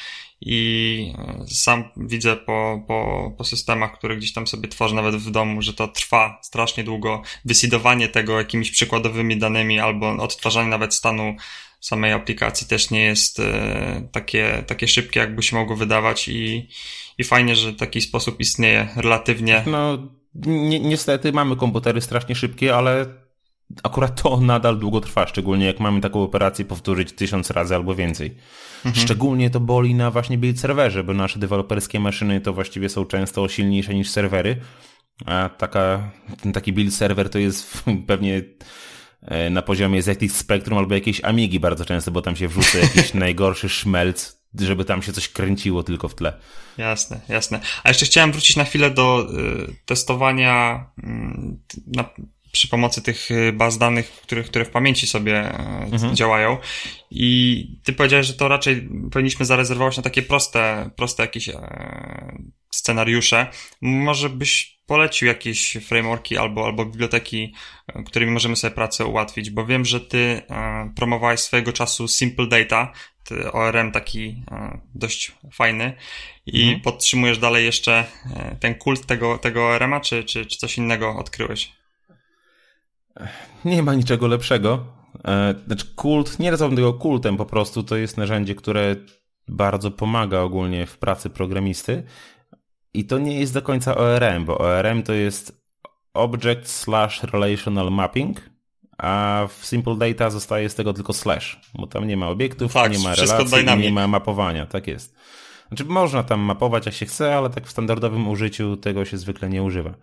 I e, sam widzę po, po, po systemach, które gdzieś tam sobie tworzę nawet w domu, że to trwa strasznie długo. Wysidowanie tego jakimiś przykładowymi danymi albo odtwarzanie nawet stanu samej aplikacji też nie jest e, takie, takie szybkie, jakby się mogło wydawać i, i fajnie, że taki sposób istnieje relatywnie. No, ni niestety mamy komputery strasznie szybkie, ale akurat to nadal długo trwa, szczególnie jak mamy taką operację powtórzyć tysiąc razy albo więcej. Mhm. Szczególnie to boli na właśnie build serwerze, bo nasze deweloperskie maszyny to właściwie są często silniejsze niż serwery, a taka, ten taki build serwer to jest <laughs> pewnie na poziomie ZX Spectrum albo jakiejś Amigi bardzo często, bo tam się wrzuca jakiś <laughs> najgorszy szmelc, żeby tam się coś kręciło tylko w tle. Jasne, jasne. A jeszcze chciałem wrócić na chwilę do y, testowania y, na, przy pomocy tych baz danych, które, które w pamięci sobie y, mhm. działają. I ty powiedziałeś, że to raczej powinniśmy zarezerwować na takie proste, proste jakieś scenariusze. Może byś polecił jakieś frameworki albo, albo biblioteki, e, którymi możemy sobie pracę ułatwić, bo wiem, że ty e, promowałeś swojego czasu Simple Data, ORM taki e, dość fajny i mhm. podtrzymujesz dalej jeszcze e, ten kult tego, tego ORM-a, czy, czy, czy coś innego odkryłeś? Nie ma niczego lepszego. E, znaczy kult, nie nazywam tego kultem po prostu, to jest narzędzie, które bardzo pomaga ogólnie w pracy programisty i to nie jest do końca ORM, bo ORM to jest Object slash Relational Mapping, a w Simple Data zostaje z tego tylko slash, bo tam nie ma obiektów, tak, nie ma relacji, nie ma mapowania, tak jest. Znaczy można tam mapować jak się chce, ale tak w standardowym użyciu tego się zwykle nie używa.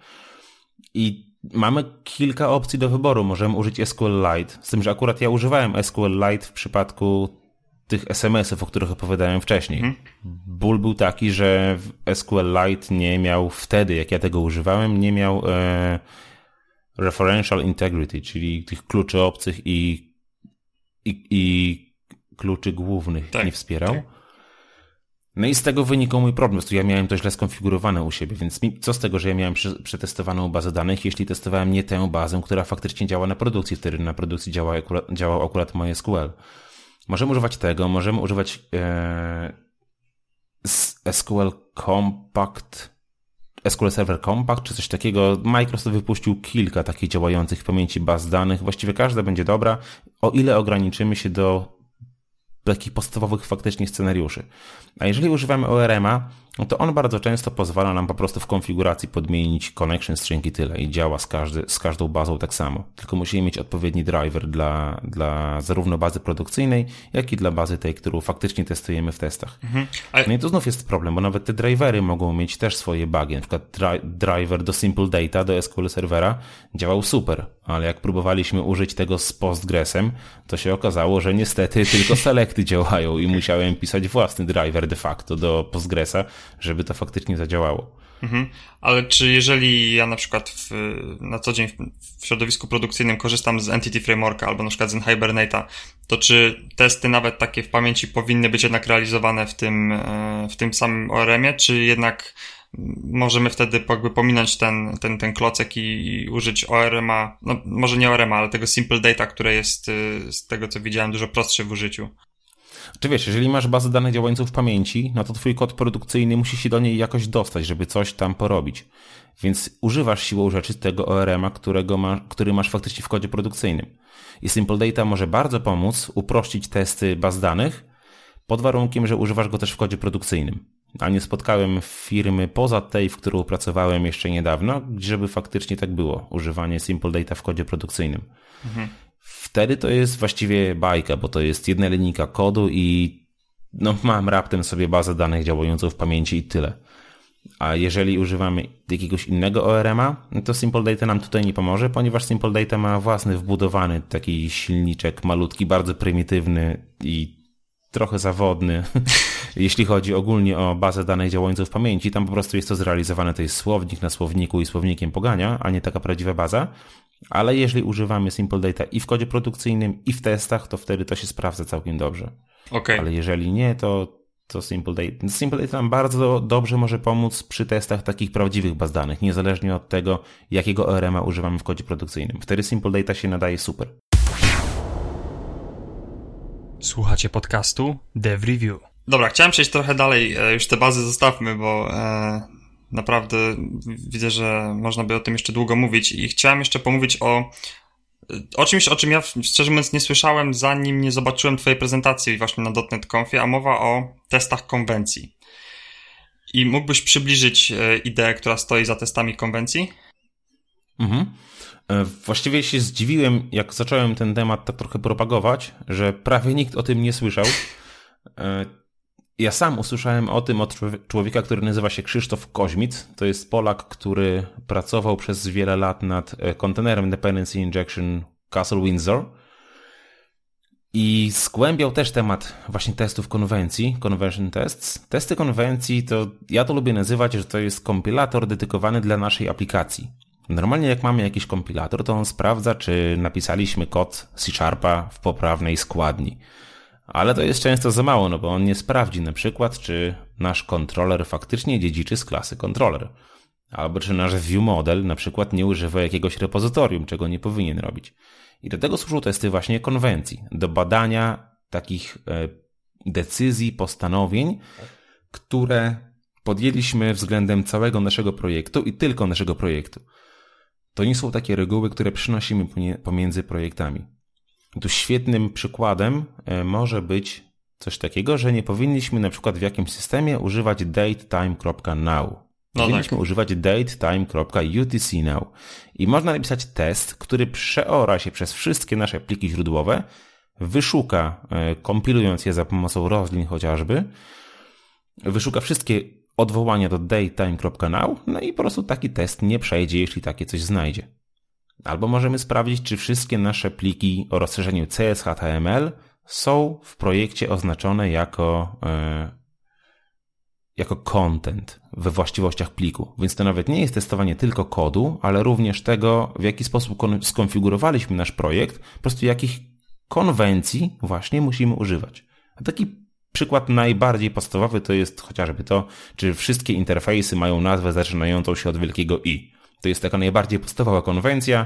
I mamy kilka opcji do wyboru. Możemy użyć SQLite, z tym, że akurat ja używałem SQLite w przypadku tych SMS-ów, o których opowiadałem wcześniej. Hmm. Ból był taki, że SQLite nie miał wtedy, jak ja tego używałem, nie miał e, referential integrity, czyli tych kluczy obcych i, i, i kluczy głównych tak, nie wspierał. Tak. No i z tego wynikał mój problem. Ja miałem to źle skonfigurowane u siebie, więc co z tego, że ja miałem przetestowaną bazę danych, jeśli testowałem nie tę bazę, która faktycznie działa na produkcji, wtedy na produkcji działa akurat, działał akurat MySQL. Możemy używać tego, możemy używać e, SQL Compact, SQL Server Compact czy coś takiego. Microsoft wypuścił kilka takich działających w pamięci baz danych. Właściwie każda będzie dobra, o ile ograniczymy się do takich podstawowych faktycznie scenariuszy. A jeżeli używamy ORM-a, no to on bardzo często pozwala nam po prostu w konfiguracji podmienić connection string i tyle i działa z, każdy, z każdą bazą tak samo. Tylko musimy mieć odpowiedni driver dla, dla zarówno bazy produkcyjnej, jak i dla bazy tej, którą faktycznie testujemy w testach. Mhm. Ale... No i to znów jest problem, bo nawet te drivery mogą mieć też swoje bugi. Na przykład dri driver do Simple Data, do SQL Servera działał super, ale jak próbowaliśmy użyć tego z Postgresem, to się okazało, że niestety tylko selecty <laughs> działają i musiałem pisać własny driver de facto do Postgresa, żeby to faktycznie zadziałało. Mhm. Ale czy jeżeli ja na przykład w, na co dzień w, środowisku produkcyjnym korzystam z Entity Frameworka albo na przykład z Hibernate'a, to czy testy nawet takie w pamięci powinny być jednak realizowane w tym, e, w tym samym ORM-ie, czy jednak możemy wtedy jakby pominąć ten, ten, ten klocek i, i użyć ORM-a, no może nie ORM-a, ale tego Simple Data, które jest e, z tego co widziałem dużo prostsze w użyciu. Czy wiesz, jeżeli masz bazę danych działającą w pamięci, no to twój kod produkcyjny musi się do niej jakoś dostać, żeby coś tam porobić. Więc używasz siłą rzeczy tego ORM-a, którego ma, który masz faktycznie w kodzie produkcyjnym. I Simple Data może bardzo pomóc uprościć testy baz danych, pod warunkiem, że używasz go też w kodzie produkcyjnym. A nie spotkałem firmy poza tej, w którą pracowałem jeszcze niedawno, żeby faktycznie tak było. Używanie Simple Data w kodzie produkcyjnym. Mhm wtedy to jest właściwie bajka, bo to jest jedna linijka kodu i no, mam raptem sobie bazę danych działającą w pamięci i tyle. A jeżeli używamy jakiegoś innego ORM-a, no to Simple Data nam tutaj nie pomoże, ponieważ Simple Data ma własny wbudowany taki silniczek malutki, bardzo prymitywny i trochę zawodny, <laughs> jeśli chodzi ogólnie o bazę danych działającą w pamięci. Tam po prostu jest to zrealizowane, to jest słownik na słowniku i słownikiem pogania, a nie taka prawdziwa baza. Ale jeżeli używamy Simple Data i w kodzie produkcyjnym, i w testach, to wtedy to się sprawdza całkiem dobrze. Okay. Ale jeżeli nie, to, to Simple Data. Simple Data nam bardzo dobrze może pomóc przy testach takich prawdziwych baz danych, niezależnie od tego, jakiego ORM-a używamy w kodzie produkcyjnym. Wtedy Simple Data się nadaje super. Słuchacie podcastu Dev Review. Dobra, chciałem przejść trochę dalej. E, już te bazy zostawmy, bo e, naprawdę widzę, że można by o tym jeszcze długo mówić i chciałem jeszcze pomówić o o czymś, o czym ja szczerze mówiąc nie słyszałem, zanim nie zobaczyłem Twojej prezentacji właśnie na .NET Confie, a mowa o testach konwencji. I mógłbyś przybliżyć e, ideę, która stoi za testami konwencji? Mhm. E, właściwie się zdziwiłem, jak zacząłem ten temat tak trochę propagować, że prawie nikt o tym nie słyszał. Ja sam usłyszałem o tym od człowieka, który nazywa się Krzysztof Koźmic. To jest Polak, który pracował przez wiele lat nad e, kontenerem Dependency Injection Castle Windsor i skłębiał też temat właśnie testów konwencji, convention tests. Testy konwencji to, ja to lubię nazywać, że to jest kompilator dedykowany dla naszej aplikacji. Normalnie jak mamy jakiś kompilator, to on sprawdza, czy napisaliśmy kod C-Sharpa w poprawnej składni. Ale to jest często za mało, no bo on nie sprawdzi na przykład, czy nasz kontroler faktycznie dziedziczy z klasy controller. Albo czy nasz view model na przykład nie używa jakiegoś repozytorium, czego nie powinien robić. I do tego służą testy właśnie konwencji, do badania takich e, decyzji, postanowień, które podjęliśmy względem całego naszego projektu i tylko naszego projektu. To nie są takie reguły, które przynosimy pomiędzy projektami. Tu świetnym przykładem e, może być coś takiego, że nie powinniśmy na przykład w jakimś systemie używać datetime.now. No powinniśmy tak. używać datetime.utcnow. I można napisać test, który przeora się przez wszystkie nasze pliki źródłowe, wyszuka, e, kompilując je za pomocą rozlin chociażby, wyszuka wszystkie odwołania do datetime.now, no i po prostu taki test nie przejdzie, jeśli takie coś znajdzie. Albo możemy sprawdzić, czy wszystkie nasze pliki o rozszerzeniu CSHTML są w projekcie oznaczone jako, e, jako content we właściwościach pliku. Więc to nawet nie jest testowanie tylko kodu, ale również tego, w jaki sposób skonfigurowaliśmy nasz projekt, po prostu jakich konwencji właśnie musimy używać. A taki przykład najbardziej podstawowy to jest chociażby to, czy wszystkie interfejsy mają nazwę zaczynającą się od wielkiego I. To jest taka najbardziej podstawowa konwencja,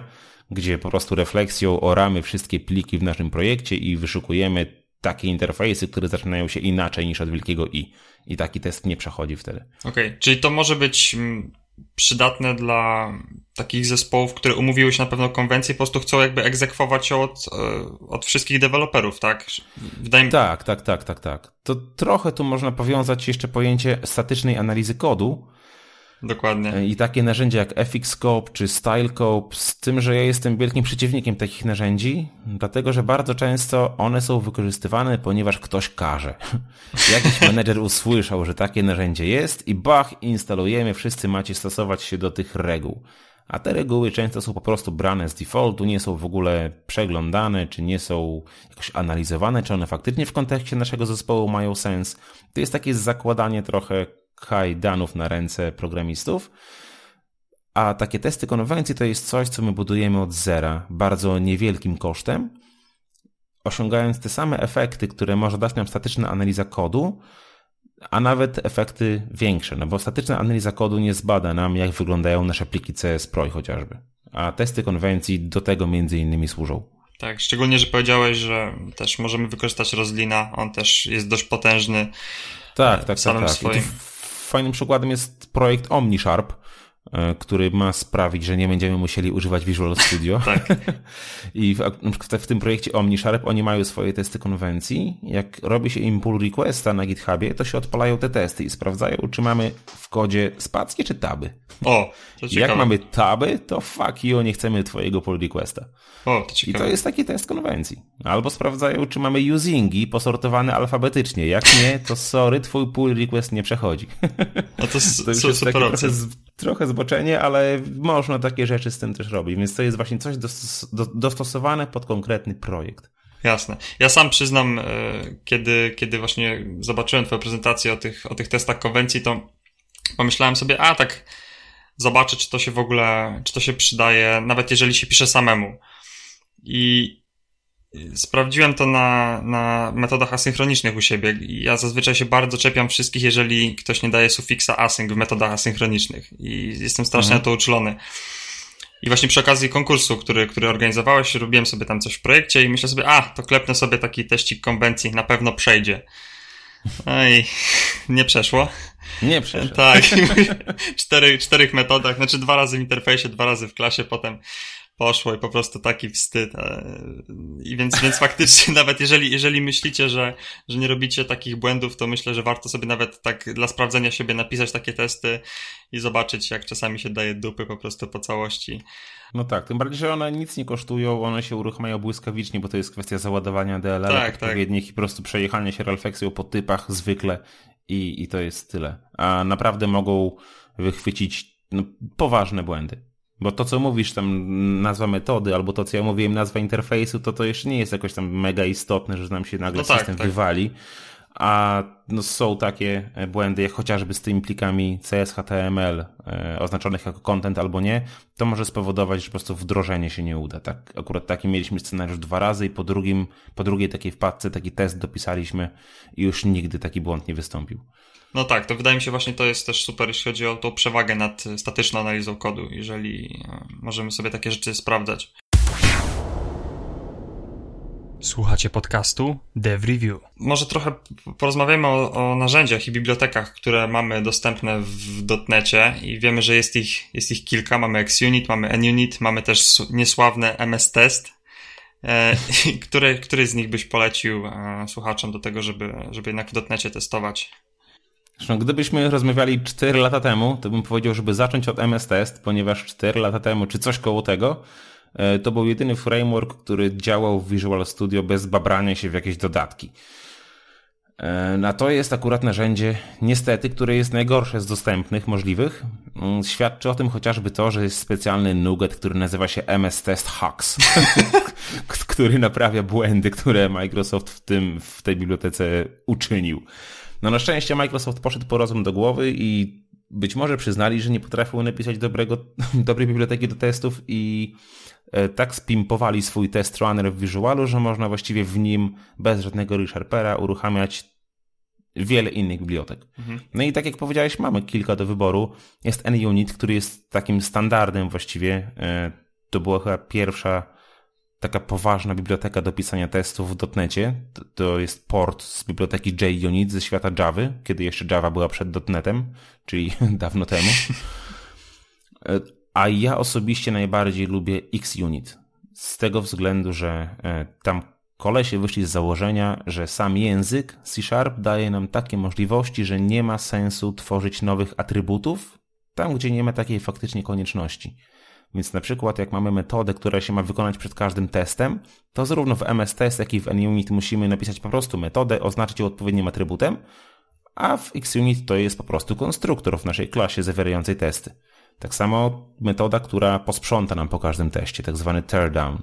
gdzie po prostu refleksją oramy wszystkie pliki w naszym projekcie i wyszukujemy takie interfejsy, które zaczynają się inaczej niż od wielkiego i. I taki test nie przechodzi wtedy. Okej, okay. czyli to może być mm, przydatne dla takich zespołów, które umówiły się na pewną konwencję, po prostu chcą jakby egzekwować ją od, e, od wszystkich deweloperów, tak? Wydaje mi... Tak, tak, tak, tak, tak. To trochę tu można powiązać jeszcze pojęcie statycznej analizy kodu, Dokładnie. I takie narzędzia jak FXScope czy StyleScope, z tym, że ja jestem wielkim przeciwnikiem takich narzędzi, dlatego że bardzo często one są wykorzystywane, ponieważ ktoś każe. <laughs> Jakiś menedżer usłyszał, że takie narzędzie jest i bach, instalujemy, wszyscy macie stosować się do tych reguł. A te reguły często są po prostu brane z defaultu, nie są w ogóle przeglądane, czy nie są jakoś analizowane, czy one faktycznie w kontekście naszego zespołu mają sens. To jest takie zakładanie trochę danów na ręce programistów. A takie testy konwencji to jest coś, co my budujemy od zera, bardzo niewielkim kosztem, osiągając te same efekty, które może dać nam statyczna analiza kodu, a nawet efekty większe, no bo statyczna analiza kodu nie zbada nam, jak wyglądają nasze pliki CS Pro chociażby. A testy konwencji do tego między innymi służą. Tak, szczególnie, że powiedziałeś, że też możemy wykorzystać Rozlina, on też jest dość potężny. Tak, tak, tak. tak. Swoim fajnym przykładem jest projekt OmniSharp, który ma sprawić, że nie będziemy musieli używać Visual Studio. <laughs> tak. I w, w, tym projekcie OmniSharp oni mają swoje testy konwencji. Jak robi się im pull requesta na GitHubie, to się odpalają te testy i sprawdzają, czy mamy w kodzie spacje czy taby. O, to <laughs> ciekawe. Jak mamy taby, to fuck you, nie chcemy twojego pull requesta. O, to ciekawe. I to jest taki test konwencji. Albo sprawdzają, czy mamy usingi posortowane alfabetycznie. Jak nie, to sorry, twój pull request nie przechodzi. No to, <laughs> to jest takie trochę, trochę zboczenie, ale można takie rzeczy z tym też robić. Więc to jest właśnie coś dostosowane pod konkretny projekt. Jasne. Ja sam przyznam, e, kiedy, kiedy właśnie zobaczyłem Twoją prezentację o tych, o tych testach konwencji, to pomyślałem sobie, a tak zobaczę, czy to się w ogóle, czy to się przydaje, nawet jeżeli się pisze samemu. I sprawdziłem to na, na metodach asynchronicznych u siebie. Ja zazwyczaj się bardzo czepiam wszystkich, jeżeli ktoś nie daje sufiksa async w metodach asynchronicznych. I jestem strasznie mhm. na to uczulony. I właśnie przy okazji konkursu, który, który organizowałeś, robiłem sobie tam coś w projekcie i myślę sobie, a, to klepnę sobie taki teścik konwencji, na pewno przejdzie. No i <laughs> nie przeszło. Nie przeszło. Tak. <laughs> Cztery, czterech metodach, znaczy dwa razy w interfejsie, dwa razy w klasie, potem poszło i po prostu taki wstyd. E, I więc, więc <laughs> faktycznie nawet jeżeli, jeżeli myślicie, że, że nie robicie takich błędów, to myślę, że warto sobie nawet tak dla sprawdzenia siebie napisać takie testy i zobaczyć, jak czasami się daje dupy po prostu po całości. No tak, tym bardziej, że one nic nie kosztują, one się uruchamiają błyskawicznie, bo to jest kwestia załadowania DLL tak, odpowiednich tak. i po prostu przejechania się refleksją po typach zwykle i, i to jest tyle. A naprawdę mogą wychwycić no, poważne błędy. Bo to, co mówisz, tam nazwa metody, albo to, co ja mówiłem, nazwa interfejsu, to to jeszcze nie jest jakoś tam mega istotne, że nam się nagle no tak, system tak. wywali. a no, są takie e, błędy, jak chociażby z tymi plikami CS, HTML e, oznaczonych jako content albo nie, to może spowodować, że po prostu wdrożenie się nie uda. Tak, akurat taki mieliśmy scenariusz dwa razy i po, drugim, po drugiej takiej wpadce taki test dopisaliśmy i już nigdy taki błąd nie wystąpił. No tak, to wydaje mi się właśnie to jest też super, jeśli chodzi o tą przewagę nad statyczną analizą kodu, jeżeli e, możemy sobie takie rzeczy sprawdzać. Słuchacie podcastu Dev Review. Może trochę porozmawiamy o, o, narzędziach i bibliotekach, które mamy dostępne w dotnecie i wiemy, że jest ich, jest ich kilka. Mamy XUnit, mamy NUnit, mamy też niesławne MS Test. E, <laughs> który, który z nich byś polecił e, słuchaczom do tego, żeby, żeby jednak w dotnecie testować? Zresztą, gdybyśmy rozmawiali 4 lata temu, to bym powiedział, żeby zacząć od MS Test, ponieważ 4 lata temu, czy coś koło tego, E, to był jedyny framework, który działał w Visual Studio bez babrania się w jakieś dodatki. E, na to jest akurat narzędzie, niestety, które jest najgorsze z dostępnych, możliwych. Mm, świadczy o tym chociażby to, że jest specjalny nugget, który nazywa się MS Test Hacks, <laughs> który naprawia błędy, które Microsoft w, tym, w tej bibliotece uczynił. No na szczęście Microsoft poszedł po rozum do głowy i być może przyznali, że nie potrafią napisać dobrego, <laughs> dobrej biblioteki do testów i E, tak spimpowali swój test runner w Visualu, że można właściwie w nim bez żadnego ReSharpera uruchamiać wiele innych bibliotek. Mhm. No i tak jak powiedziałeś, mamy kilka do wyboru. Jest NUnit, który jest takim standardem właściwie. E, to była chyba pierwsza taka poważna biblioteka do pisania testów w dotnecie. To jest port z biblioteki JUnit ze świata Java, kiedy jeszcze Java była przed dotnetem, czyli <laughs> dawno temu. E, a ja osobiście najbardziej lubię XUnit. Z tego względu, że e, tam kolesie wyszli z założenia, że sam język C Sharp daje nam takie możliwości, że nie ma sensu tworzyć nowych atrybutów tam, gdzie nie ma takiej faktycznie konieczności. Więc na przykład jak mamy metodę, która się ma wykonać przed każdym testem, to zarówno w MS Test, jak i w NUnit musimy napisać po prostu metodę, oznaczyć ją odpowiednim atrybutem, a w XUnit to jest po prostu konstruktor w naszej klasie zawierającej testy. Tak samo metoda, która posprząta nam po każdym teście, tak zwany teardown.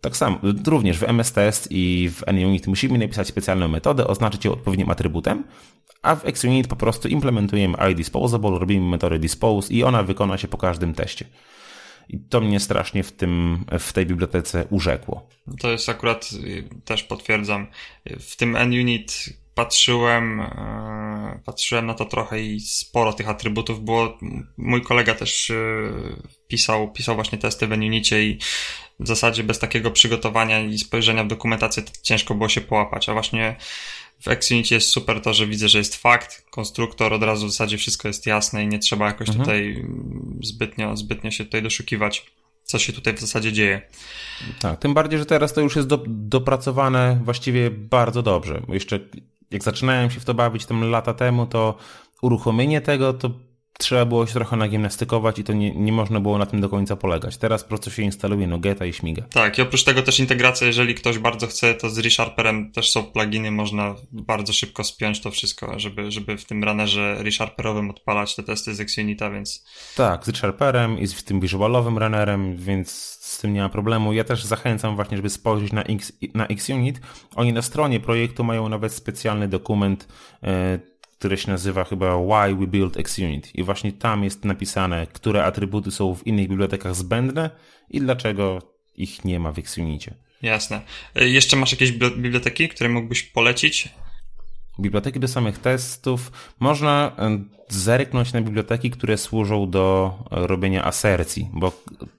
Tak samo, również w MS Test i w NUnit musimy napisać specjalną metodę, oznaczyć ją odpowiednim atrybutem, a w XUnit po prostu implementujemy iDisposable, robimy metodę dispose i ona wykona się po każdym teście. I to mnie strasznie w, tym, w tej bibliotece urzekło. To jest akurat, też potwierdzam, w tym NUnit patrzyłem, e, patrzyłem na to trochę i sporo tych atrybutów było. Mój kolega też e, pisał, pisał właśnie testy w Unicie i w zasadzie bez takiego przygotowania i spojrzenia w dokumentację ciężko było się połapać, a właśnie w XUnitie jest super to, że widzę, że jest fakt, konstruktor, od razu w zasadzie wszystko jest jasne i nie trzeba jakoś mhm. tutaj zbytnio, zbytnio się tutaj doszukiwać, co się tutaj w zasadzie dzieje. Tak, tym bardziej, że teraz to już jest do, dopracowane właściwie bardzo dobrze. Jeszcze jak zaczynałem się w to bawić tam lata temu, to uruchomienie tego to trzeba było się trochę nagimnastykować i to nie, nie można było na tym do końca polegać. Teraz po prostu się instaluje Nugeta i śmiga. Tak, i oprócz tego też integracja, jeżeli ktoś bardzo chce, to z ReSharperem też są pluginy, można bardzo szybko spiąć to wszystko, żeby, żeby w tym runnerze ReSharperowym odpalać te testy z XUnita, więc... Tak, z ReSharperem i z tym visualowym runnerem, więc z tym nie ma problemu. Ja też zachęcam właśnie, żeby spojrzeć na, X, na XUnit. Oni na stronie projektu mają nawet specjalny dokument, yy, które się nazywa chyba Why We Build XUnit i właśnie tam jest napisane, które atrybuty są w innych bibliotekach zbędne i dlaczego ich nie ma w XUnicie. Jasne. E, jeszcze masz jakieś biblioteki, które mógłbyś polecić? Biblioteki do samych testów. Można e, zerknąć na biblioteki, które służą do robienia asercji, bo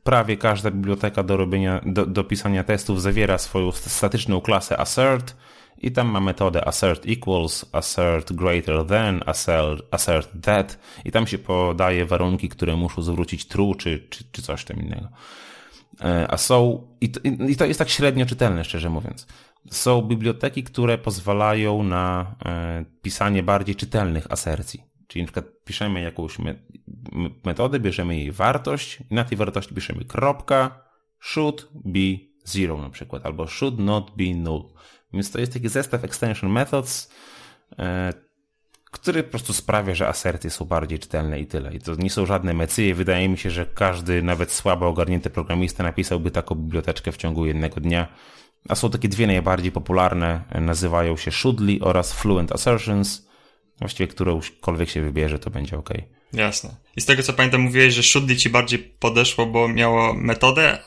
prawie każda biblioteka do robienia, do, do pisania testów zawiera swoją statyczną klasę assert, i tam ma metodę assert equals, assert greater than, assert, assert that i tam się podaje warunki, które muszą zwrócić true czy, czy, czy coś tam innego. E, a są, i to, i to jest tak średnio czytelne, szczerze mówiąc. Są biblioteki, które pozwalają na e, pisanie bardziej czytelnych asercji. Czyli na przykład piszemy jakąś metodę, bierzemy jej wartość i na tej wartości piszemy kropka, should be zero na przykład, albo should not be null. Więc to jest taki zestaw extension methods, e, który po prostu sprawia, że aserty są bardziej czytelne i tyle. I to nie są żadne mecyje. Wydaje mi się, że każdy, nawet słabo ogarnięty programista napisałby taką biblioteczkę w ciągu jednego dnia a są takie dwie najbardziej popularne, nazywają się Shoodly oraz Fluent Assertions. Właściwie którąkolwiek się wybierze, to będzie ok. Jasne. I z tego co pamiętam, mówiłeś, że Shoodly ci bardziej podeszło, bo miało metodę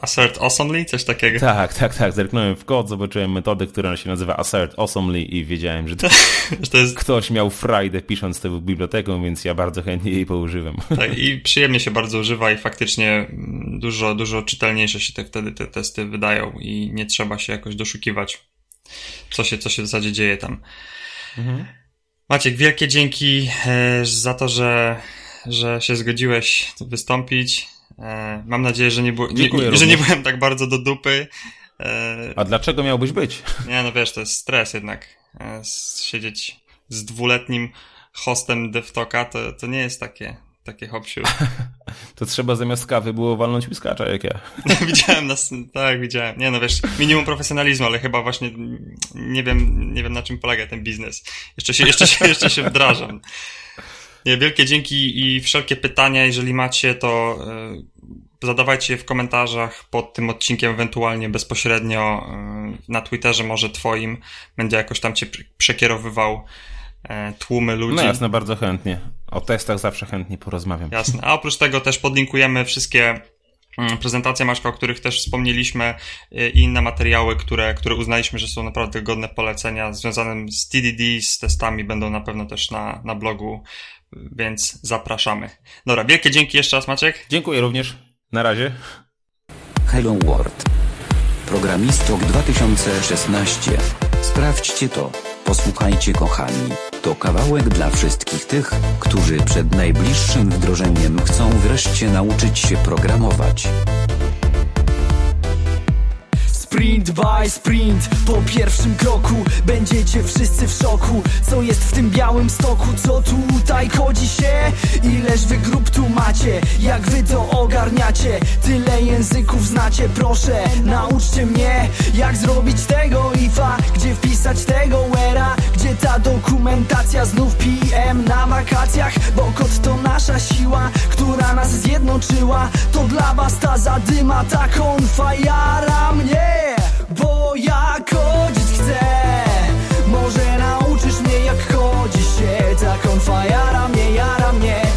assert awesomely, coś takiego. Tak, tak, tak. Zerknąłem w kod, zobaczyłem metodę, która się nazywa assert awesomely i wiedziałem, że, to, <laughs> to jest... ktoś miał frajdę pisząc tę biblioteką, więc ja bardzo chętnie jej poużywam. <laughs> Tak, i przyjemnie się bardzo używa i faktycznie dużo, dużo czytelniejsze się te, wtedy te testy wydają i nie trzeba się jakoś doszukiwać, co się, co się w zasadzie dzieje tam. Mhm. Maciek, wielkie dzięki e, za to, że, że się zgodziłeś wystąpić. E, mam nadzieję, że nie, było, nie, że nie byłem tak bardzo do dupy. E, A dlaczego miałbyś być? Nie, no wiesz, to jest stres jednak. Siedzieć z dwuletnim hostem DevToka to, to nie jest takie, takie hopsiu. <laughs> to trzeba zamiast kawy było walnąć whiskacza jak ja. <laughs> widziałem nas, tak, widziałem. Nie no wiesz, minimum profesjonalizmu, ale chyba właśnie nie wiem, nie wiem na czym polega ten biznes. Jeszcze się, jeszcze się, jeszcze się wdrażam. Nie, wielkie dzięki i wszelkie pytania, jeżeli macie, to e, zadawajcie je w komentarzach pod tym odcinkiem, ewentualnie bezpośrednio e, na Twitterze, może twoim. Będę jakoś tam cię przekierowywał E, tłumy ludzi. No jasne, bardzo chętnie. O testach zawsze chętnie porozmawiam. Jasne. A oprócz tego też podlinkujemy wszystkie mm, prezentacje Maćka, o których też wspomnieliśmy e, i inne materiały, które, które uznaliśmy, że są naprawdę godne polecenia związane z TDD, z testami będą na pewno też na, na blogu, więc zapraszamy. Dobra, wielkie dzięki jeszcze raz Maciek. Dziękuję również. Na razie. Hello World. Programistok 2016. Sprawdźcie to. Posłuchajcie kochani. To kawałek dla wszystkich tych, którzy przed najbliższym wdrożeniem chcą wreszcie nauczyć się programować. Sprint by sprint, po pierwszym kroku Będziecie wszyscy w szoku. Co jest w tym białym stoku, co tutaj kodzi się? Ileż wy grup tu macie, jak wy to ogarniacie? Tyle języków znacie, proszę. Nauczcie mnie, jak zrobić tego ifa. Gdzie wpisać tego wera? Gdzie ta dokumentacja, znów PM na wakacjach Bo kod to nasza siła, która nas zjednoczyła. To dla was ta zadyma, ta konfa jara mnie bo ja kodzić chcę. Może nauczysz mnie jak kodzi się. Ta konfa jara mnie. jara